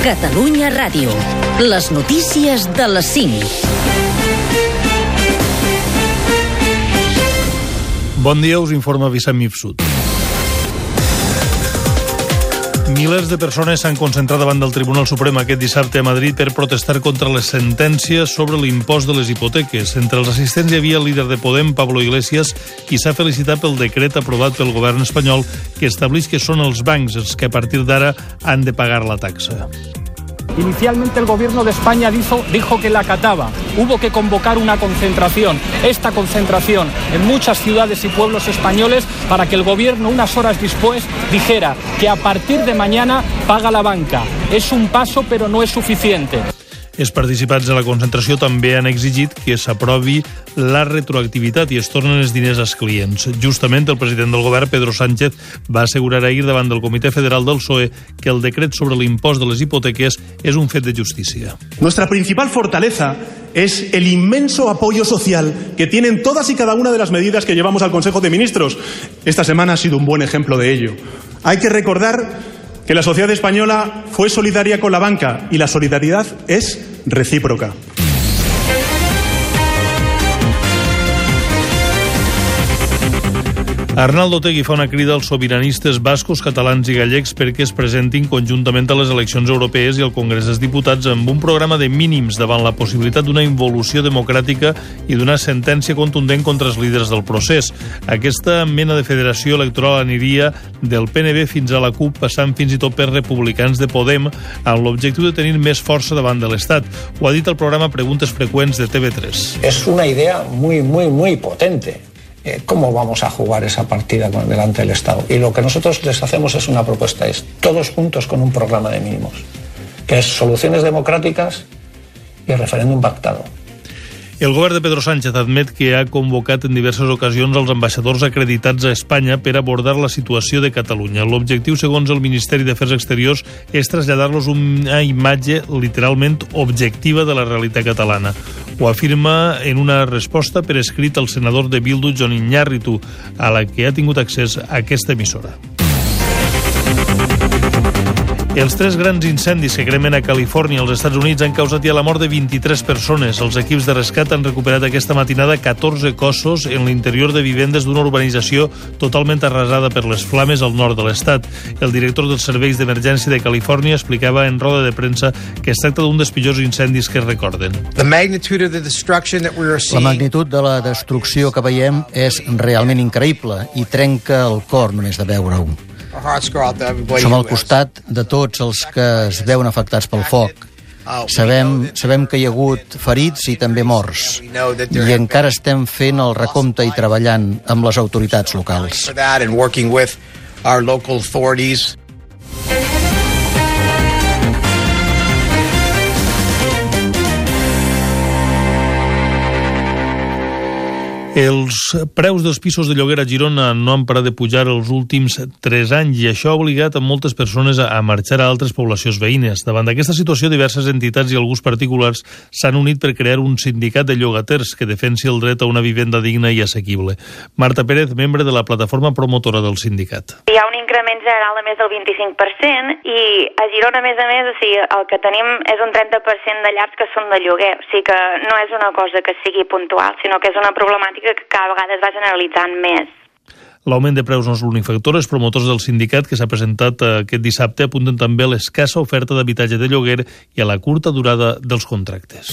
Catalunya Ràdio. Les notícies de les 5. Bon dia, us informa Vicent Mifsud. Milers de persones s'han concentrat davant del Tribunal Suprem aquest dissabte a Madrid per protestar contra les sentències sobre l'impost de les hipoteques. Entre els assistents hi havia el líder de Podem, Pablo Iglesias, qui s'ha felicitat pel decret aprovat pel govern espanyol que estableix que són els bancs els que a partir d'ara han de pagar la taxa. Inicialmente el gobierno de España dijo, que la acataba. Hubo que convocar una concentración, esta concentración en muchas ciudades y pueblos españoles para que el gobierno unas horas después dijera que a partir de mañana paga la banca. Es un paso pero no es suficiente. Els participants de la concentració també han exigit que s'aprovi la retroactivitat i es tornen els diners als clients. Justament el president del govern, Pedro Sánchez, va assegurar ahir davant del Comitè Federal del PSOE que el decret sobre l'impost de les hipoteques és un fet de justícia. Nuestra principal fortaleza es el inmenso apoyo social que tienen todas y cada una de las medidas que llevamos al Consejo de Ministros. Esta semana ha sido un buen ejemplo de ello. Hay que recordar que la sociedad española fue solidaria con la banca y la solidaridad es recíproca. Arnaldo Tegui fa una crida als sobiranistes bascos, catalans i gallecs perquè es presentin conjuntament a les eleccions europees i al Congrés dels Diputats amb un programa de mínims davant la possibilitat d'una involució democràtica i d'una sentència contundent contra els líders del procés. Aquesta mena de federació electoral aniria del PNB fins a la CUP, passant fins i tot per republicans de Podem, amb l'objectiu de tenir més força davant de l'Estat. Ho ha dit el programa Preguntes Freqüents de TV3. Es una idea muy, muy, muy potente eh, ¿cómo vamos a jugar esa partida con, delante del Estado? Y lo que nosotros les hacemos es una propuesta, es todos juntos con un programa de mínimos, que es soluciones democráticas y referéndum pactado. El govern de Pedro Sánchez admet que ha convocat en diverses ocasions els ambaixadors acreditats a Espanya per abordar la situació de Catalunya. L'objectiu, segons el Ministeri d'Afers Exteriors, és traslladar-los una imatge literalment objectiva de la realitat catalana. Ho afirma en una resposta per escrit el senador de Bildu, John Iñárritu, a la que ha tingut accés a aquesta emissora. Els tres grans incendis que cremen a Califòrnia, als Estats Units, han causat ja la mort de 23 persones. Els equips de rescat han recuperat aquesta matinada 14 cossos en l'interior de vivendes d'una urbanització totalment arrasada per les flames al nord de l'estat. El director dels serveis d'emergència de Califòrnia explicava en roda de premsa que es tracta d'un dels pitjors incendis que es recorden. La magnitud de la destrucció que veiem és realment increïble i trenca el cor només de veure-ho. Som al costat de tots els que es veuen afectats pel foc. Sabem, sabem que hi ha hagut ferits i també morts. I encara estem fent el recompte i treballant amb les autoritats locals. Els preus dels pisos de lloguer a Girona no han parat de pujar els últims 3 anys i això ha obligat a moltes persones a marxar a altres poblacions veïnes. Davant d'aquesta situació, diverses entitats i alguns particulars s'han unit per crear un sindicat de llogaters que defensi el dret a una vivenda digna i assequible. Marta Pérez, membre de la plataforma promotora del sindicat. Hi ha un increment general de més del 25% i a Girona, a més a més, o sigui, el que tenim és un 30% de llars que són de lloguer. O sigui que no és una cosa que sigui puntual, sinó que és una problemàtica que cada vegada es va generalitzant més. L'augment de preus no és l'únic factor. Els promotors del sindicat que s'ha presentat eh, aquest dissabte apunten també a l'escassa oferta d'habitatge de lloguer i a la curta durada dels contractes.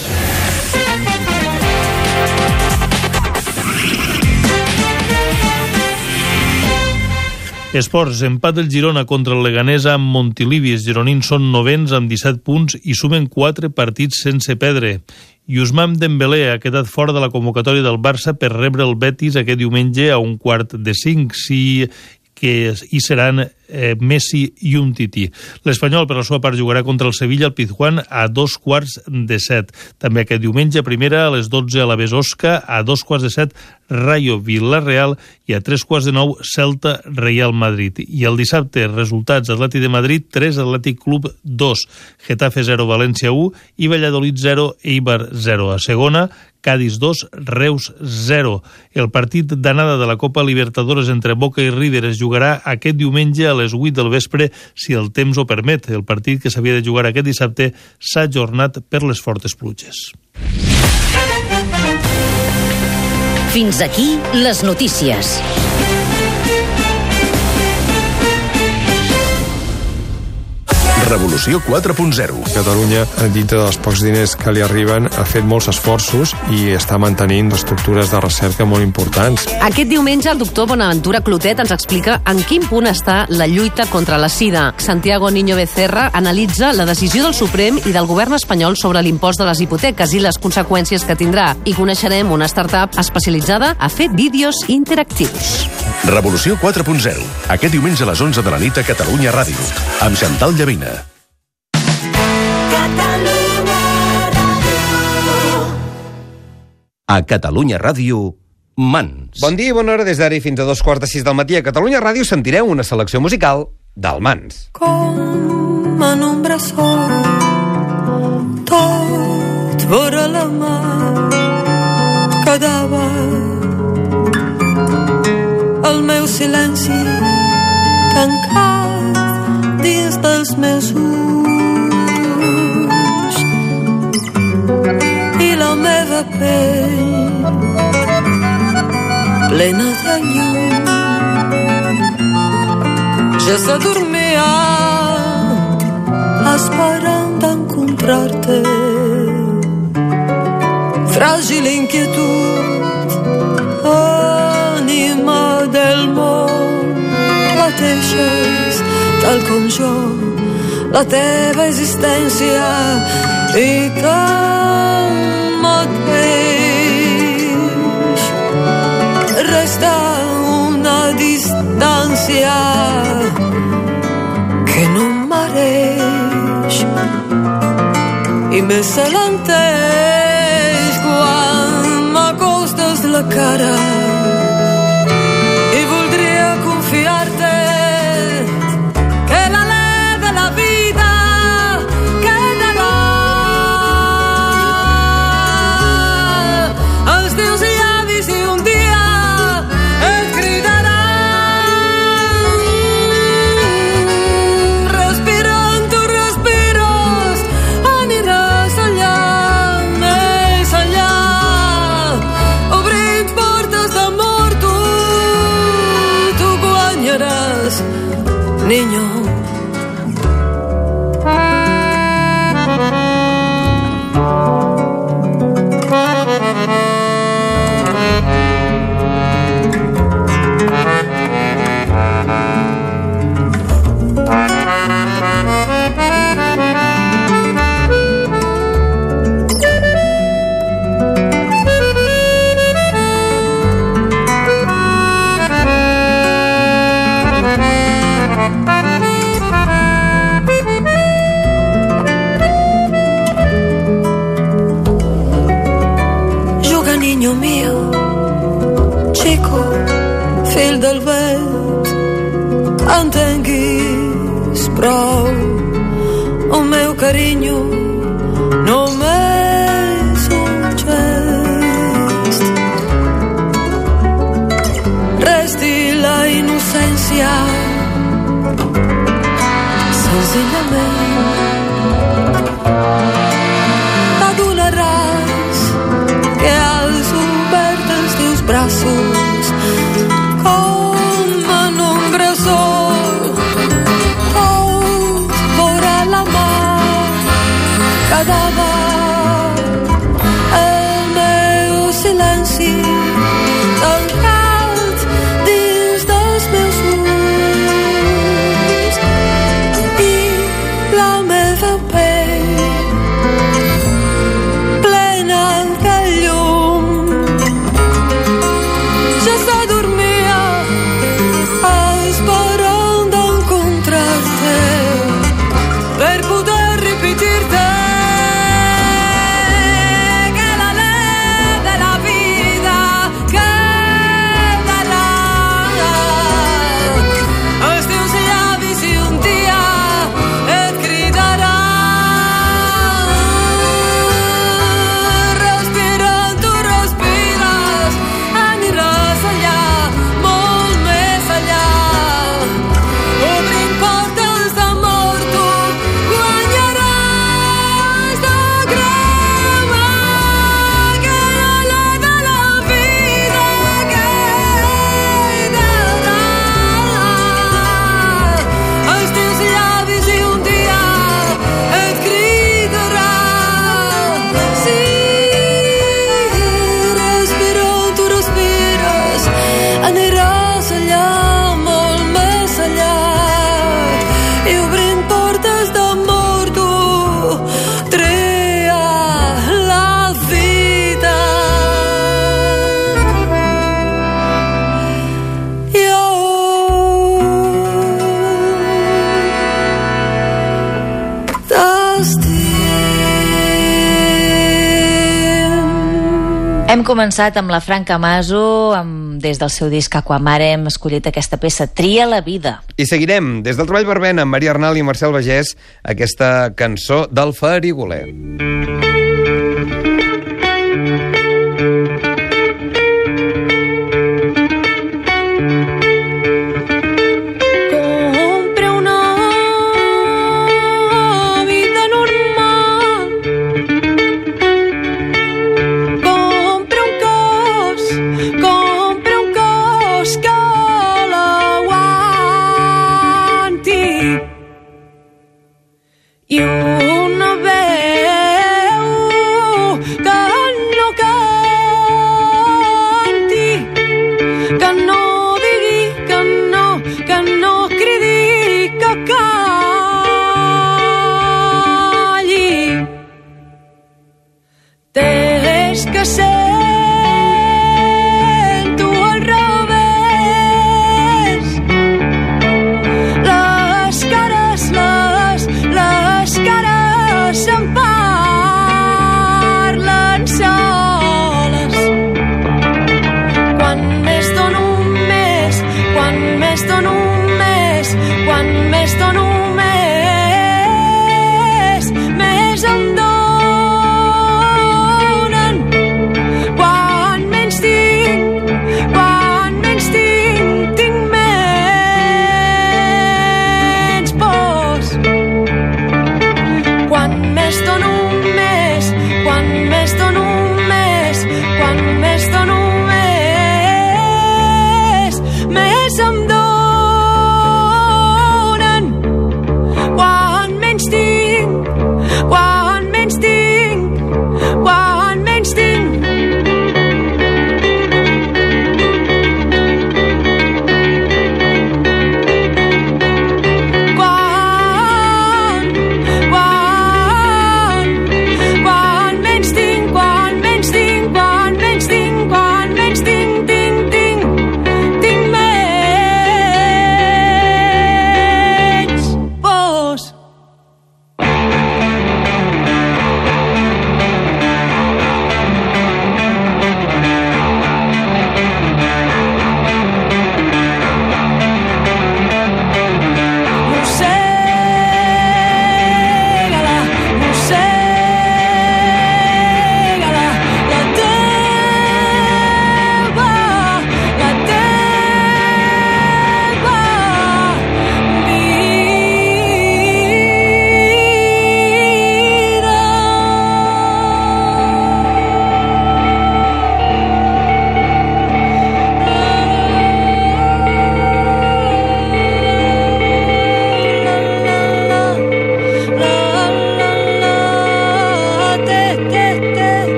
Esports, empat del Girona contra el Leganesa amb Montilivi. Els gironins són novens amb 17 punts i sumen 4 partits sense perdre. I Usman Dembélé ha quedat fora de la convocatòria del Barça per rebre el Betis aquest diumenge a un quart de cinc. Si que hi seran eh, Messi i un tití. L'Espanyol, per la seva part, jugarà contra el Sevilla al Pizjuán a dos quarts de set. També aquest diumenge, primera, a les 12 a la Besosca, a dos quarts de set, Rayo Villarreal i a tres quarts de nou, Celta Real Madrid. I el dissabte, resultats, Atleti de Madrid 3, Atlètic Club 2, Getafe 0, València 1 i Valladolid 0, Eibar 0. A segona, Cádiz 2, Reus 0. El partit d'anada de la Copa Libertadores entre Boca i River es jugarà aquest diumenge a les 8 del vespre, si el temps ho permet. El partit que s'havia de jugar aquest dissabte s'ha ajornat per les fortes pluges. Fins aquí les notícies. Revolució 4.0. Catalunya, dintre dels pocs diners que li arriben, ha fet molts esforços i està mantenint estructures de recerca molt importants. Aquest diumenge el doctor Bonaventura Clotet ens explica en quin punt està la lluita contra la sida. Santiago Niño Becerra analitza la decisió del Suprem i del govern espanyol sobre l'impost de les hipoteques i les conseqüències que tindrà. I coneixerem una startup especialitzada a fer vídeos interactius. Revolució 4.0. Aquest diumenge a les 11 de la nit a Catalunya Ràdio. Amb Xantal Llavina. A Catalunya Ràdio, Mans. Bon dia i bona hora des d'ara i fins a dos quarts de sis del matí. A Catalunya Ràdio sentireu una selecció musical del Mans. Com en un bressol tot vora la mà quedava el meu silenci tancat dins dels meus ulls la meva pell plena de llum ja s'adormia esperant d'encontrar-te. Fràgil inquietud ànima del món. Pateixes tal com jo la teva existència i tanmateix una distància que no em mereix i més se l'enteix quan m'acostes la cara fill del vent, entenguis prou el meu carinyo només un gest resti la innocència senzillament començat amb la Franca Maso, amb, des del seu disc Aquamare hem escollit aquesta peça Tria la vida. I seguirem, des del treball barbena, amb Maria Arnal i Marcel Bagès, aquesta cançó del Farigoler. Compre més dono més, quan més dono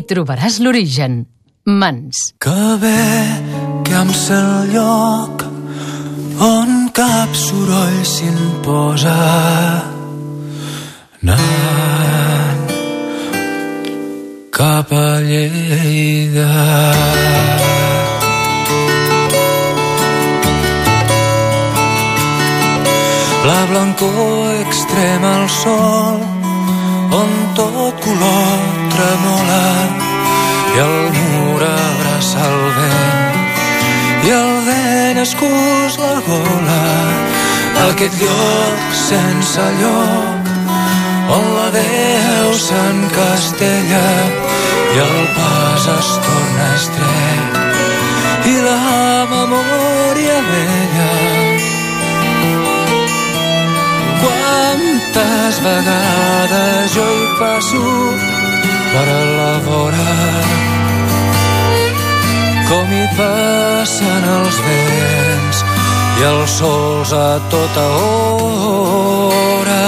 hi trobaràs l'origen. Mans. Que bé que em sé el lloc on cap soroll s'imposa anant cap a Lleida. La blancor extrema al sol on tot color tremola i el mur abraça el vent i el vent escús la gola aquest lloc sense lloc on la Déu s'encastella i el pas es torna estret i la memòria vella. Quantes vegades jo hi passo per a la vora com hi passen els vents i els sols a tota hora.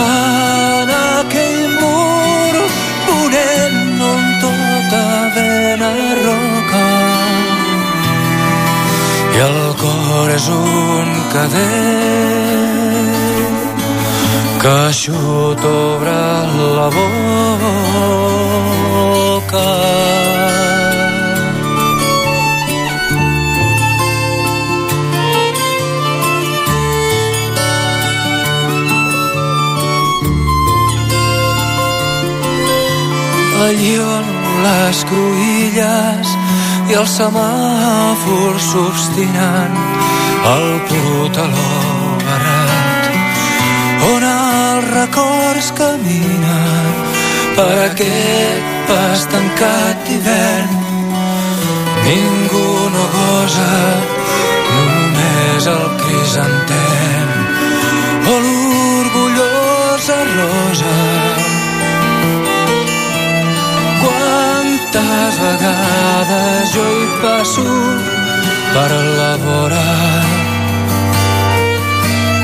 En aquell mur ponent on tota vena roca i el cor és un cadet que xut obre la boca. allí on les cruïlles i els semàfors s'obstinen al putaló records caminen per aquest pas tancat d'hivern ningú no gosa només el crisantem o l'orgullosa rosa. Quantes vegades jo hi passo per la vora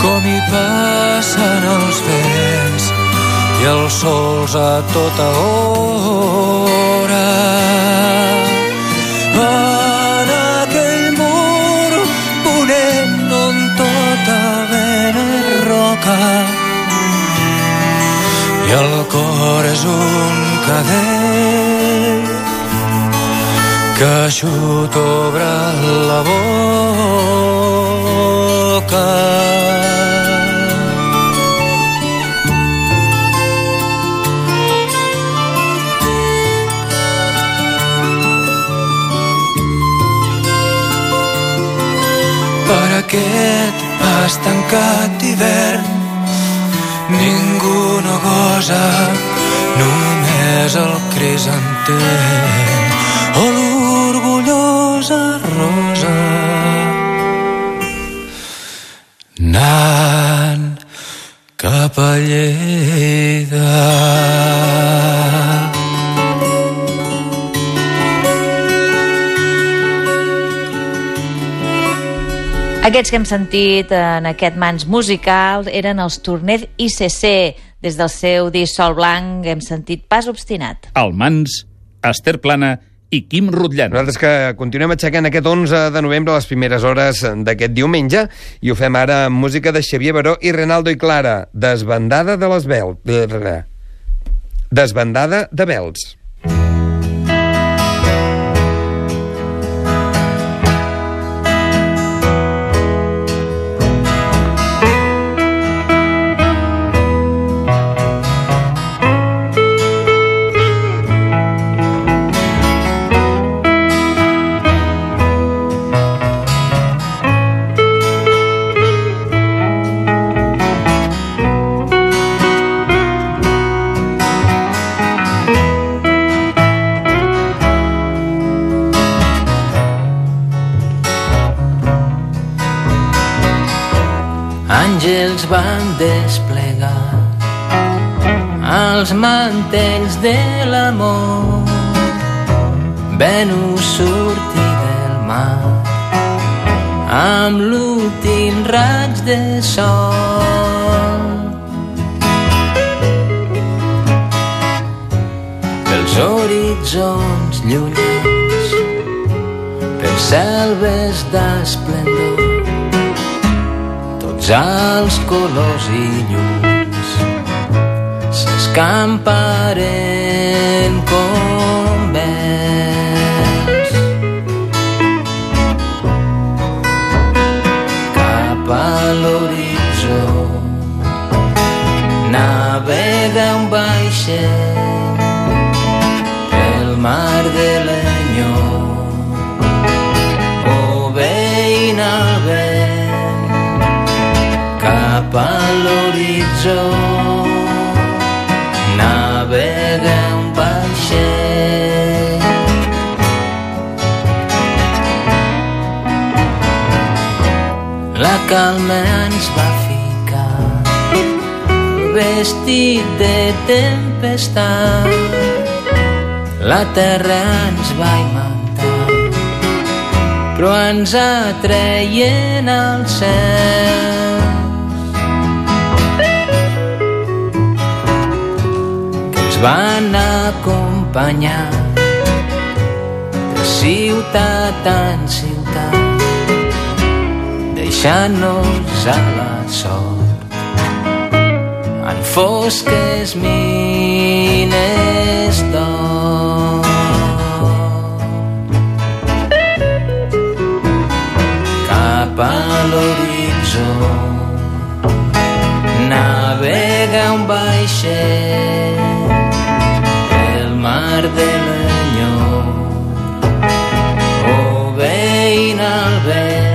com hi passen els vents els sols a tota hora. En aquell mur ponent on tota vena roca i el cor és un cadet que xut obre la boca. Aquest pas tancat d'hivern. Ningú no gosa només el crisantem o l'orgullosa rosa. Anant cap a Lleida. Aquests que hem sentit en aquest mans musical eren els Tornet ICC. Des del seu disc Sol Blanc hem sentit Pas Obstinat. El Mans, Esther Plana i Quim Rutllana. Nosaltres que continuem aixecant aquest 11 de novembre a les primeres hores d'aquest diumenge i ho fem ara amb música de Xavier Baró i Renaldo i Clara, Desbandada de les Bels. Desbandada de Bels. Desplegar els mantells de l'amor. Venus sortí del mar amb l'últim raig de sol. Pels horitzons llunyans, per selves d'esplendor, els colors i llums. S'escamparen com vents. Cap a l'horitzó navega un vaixell l'horitzó navega un vaixell la calma ens va ficar vestit de tempestat. La terra ens va imantar però ens atreien al cel van acompanyar. De ciutat en ciutat deixant-nos a la sort. En fosques mines d'or. Cap a l'horitzó navega un vaixell pel mar de l'enyor obeint al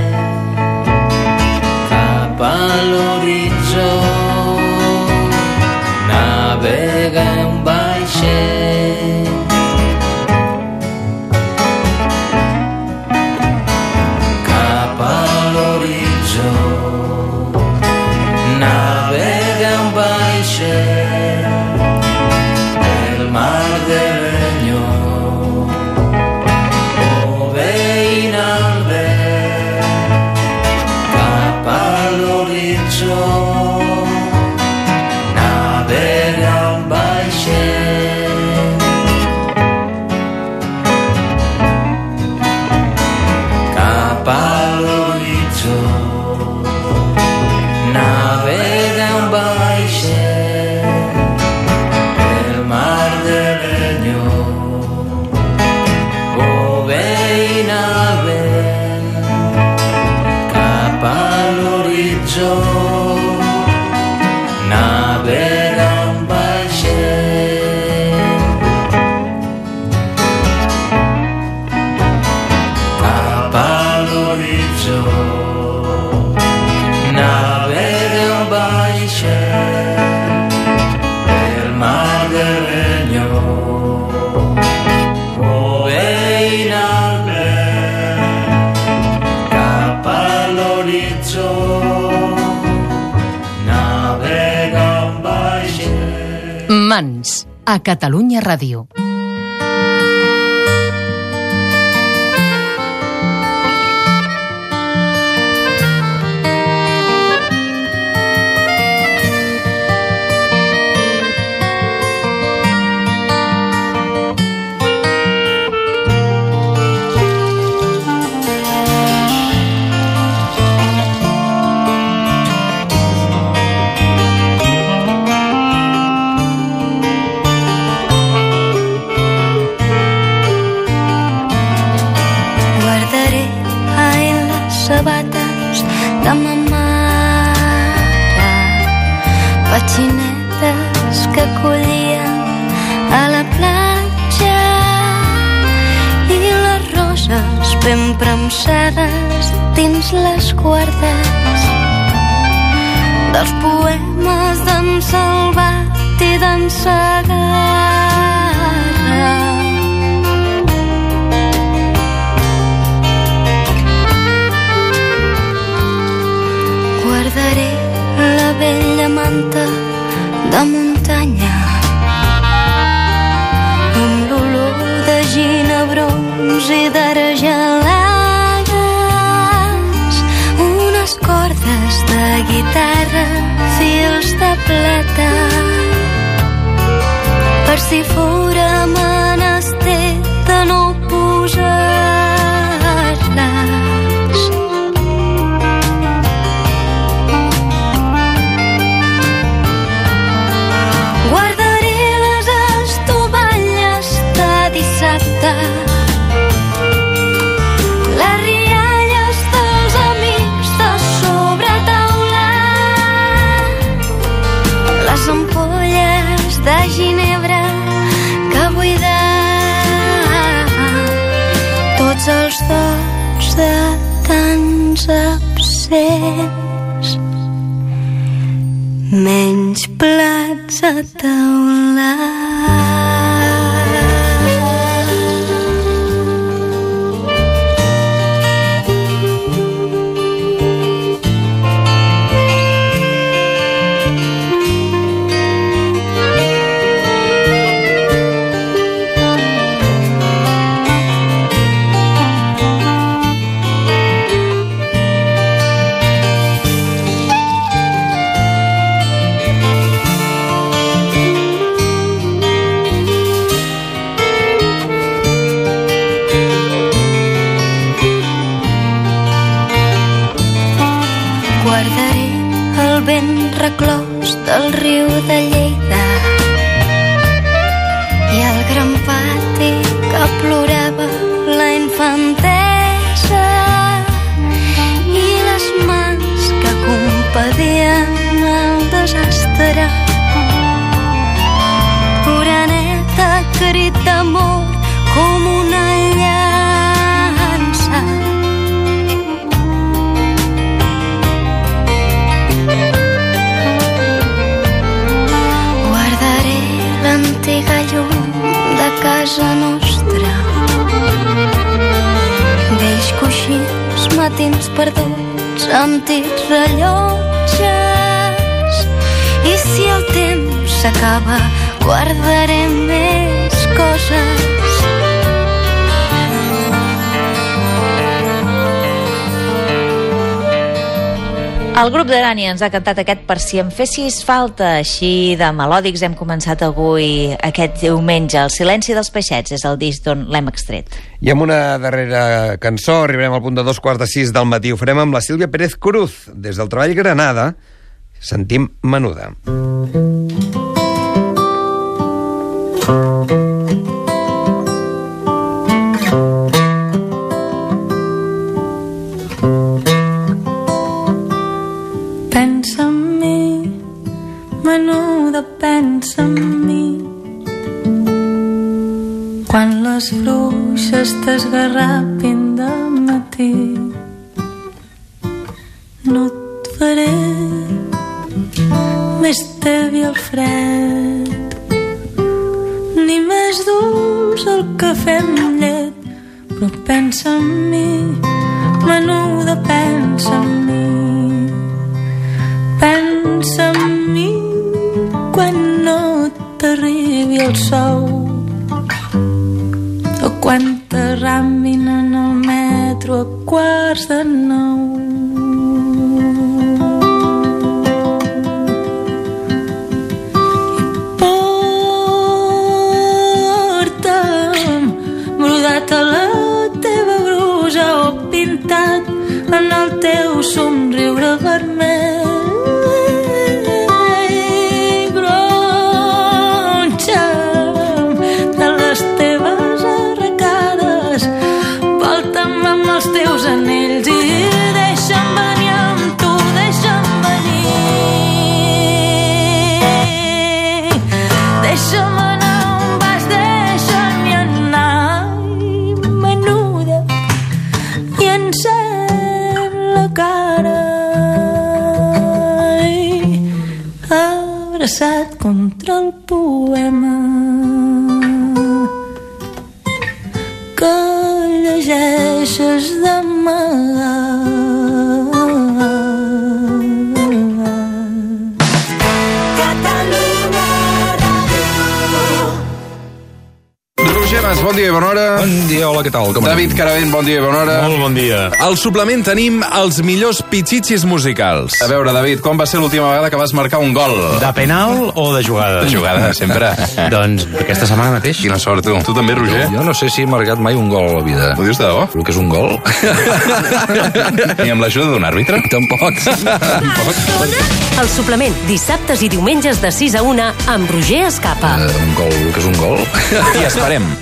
a Catalunya Ràdio. De muntanya. Amb l'olor de ginebrons i d'aragelades unes cordes de guitarra fils de plata. Per si fora absents menys plats a taula. Antics rellotges. I si el temps s'acaba, guardaré més coses El grup de Dani ens ha cantat aquest Per si em fessis falta. Així de melòdics hem començat avui aquest diumenge. El silenci dels peixets és el disc d'on l'hem extret. I amb una darrera cançó arribarem al punt de dos quarts de sis del matí. Ho farem amb la Sílvia Pérez Cruz. Des del treball Granada sentim Menuda. Pensa en mi. Quan les bruixes t'esgarrapin de matí, no et faré més tevi el fred, ni més dulç el cafè amb llet, però pensa en mi, menuda, pensa en mi. T'arribi el sou o quan t'arramin en el metro a quarts de nou. Porta'm brodat a la teva brusa o pintat en el teu somriure abraçat contra el poema que llegeixes d'amagat bon dia i bona hora. Bon dia, hola, què tal? Com David Caravent, bon dia i bona hora. Molt bon dia. Al suplement tenim els millors pitxitxis musicals. A veure, David, quan va ser l'última vegada que vas marcar un gol? De penal o de jugada? De jugada, sempre. doncs aquesta setmana mateix. Quina sort, tu. Tu també, Roger? Jo no sé si he marcat mai un gol a la vida. Ho dius de debò? El que és un gol? Ni amb l'ajuda d'un àrbitre? Tampoc. El suplement, dissabtes i diumenges de 6 a 1 amb Roger Escapa. Uh, un gol, el que és un gol? I esperem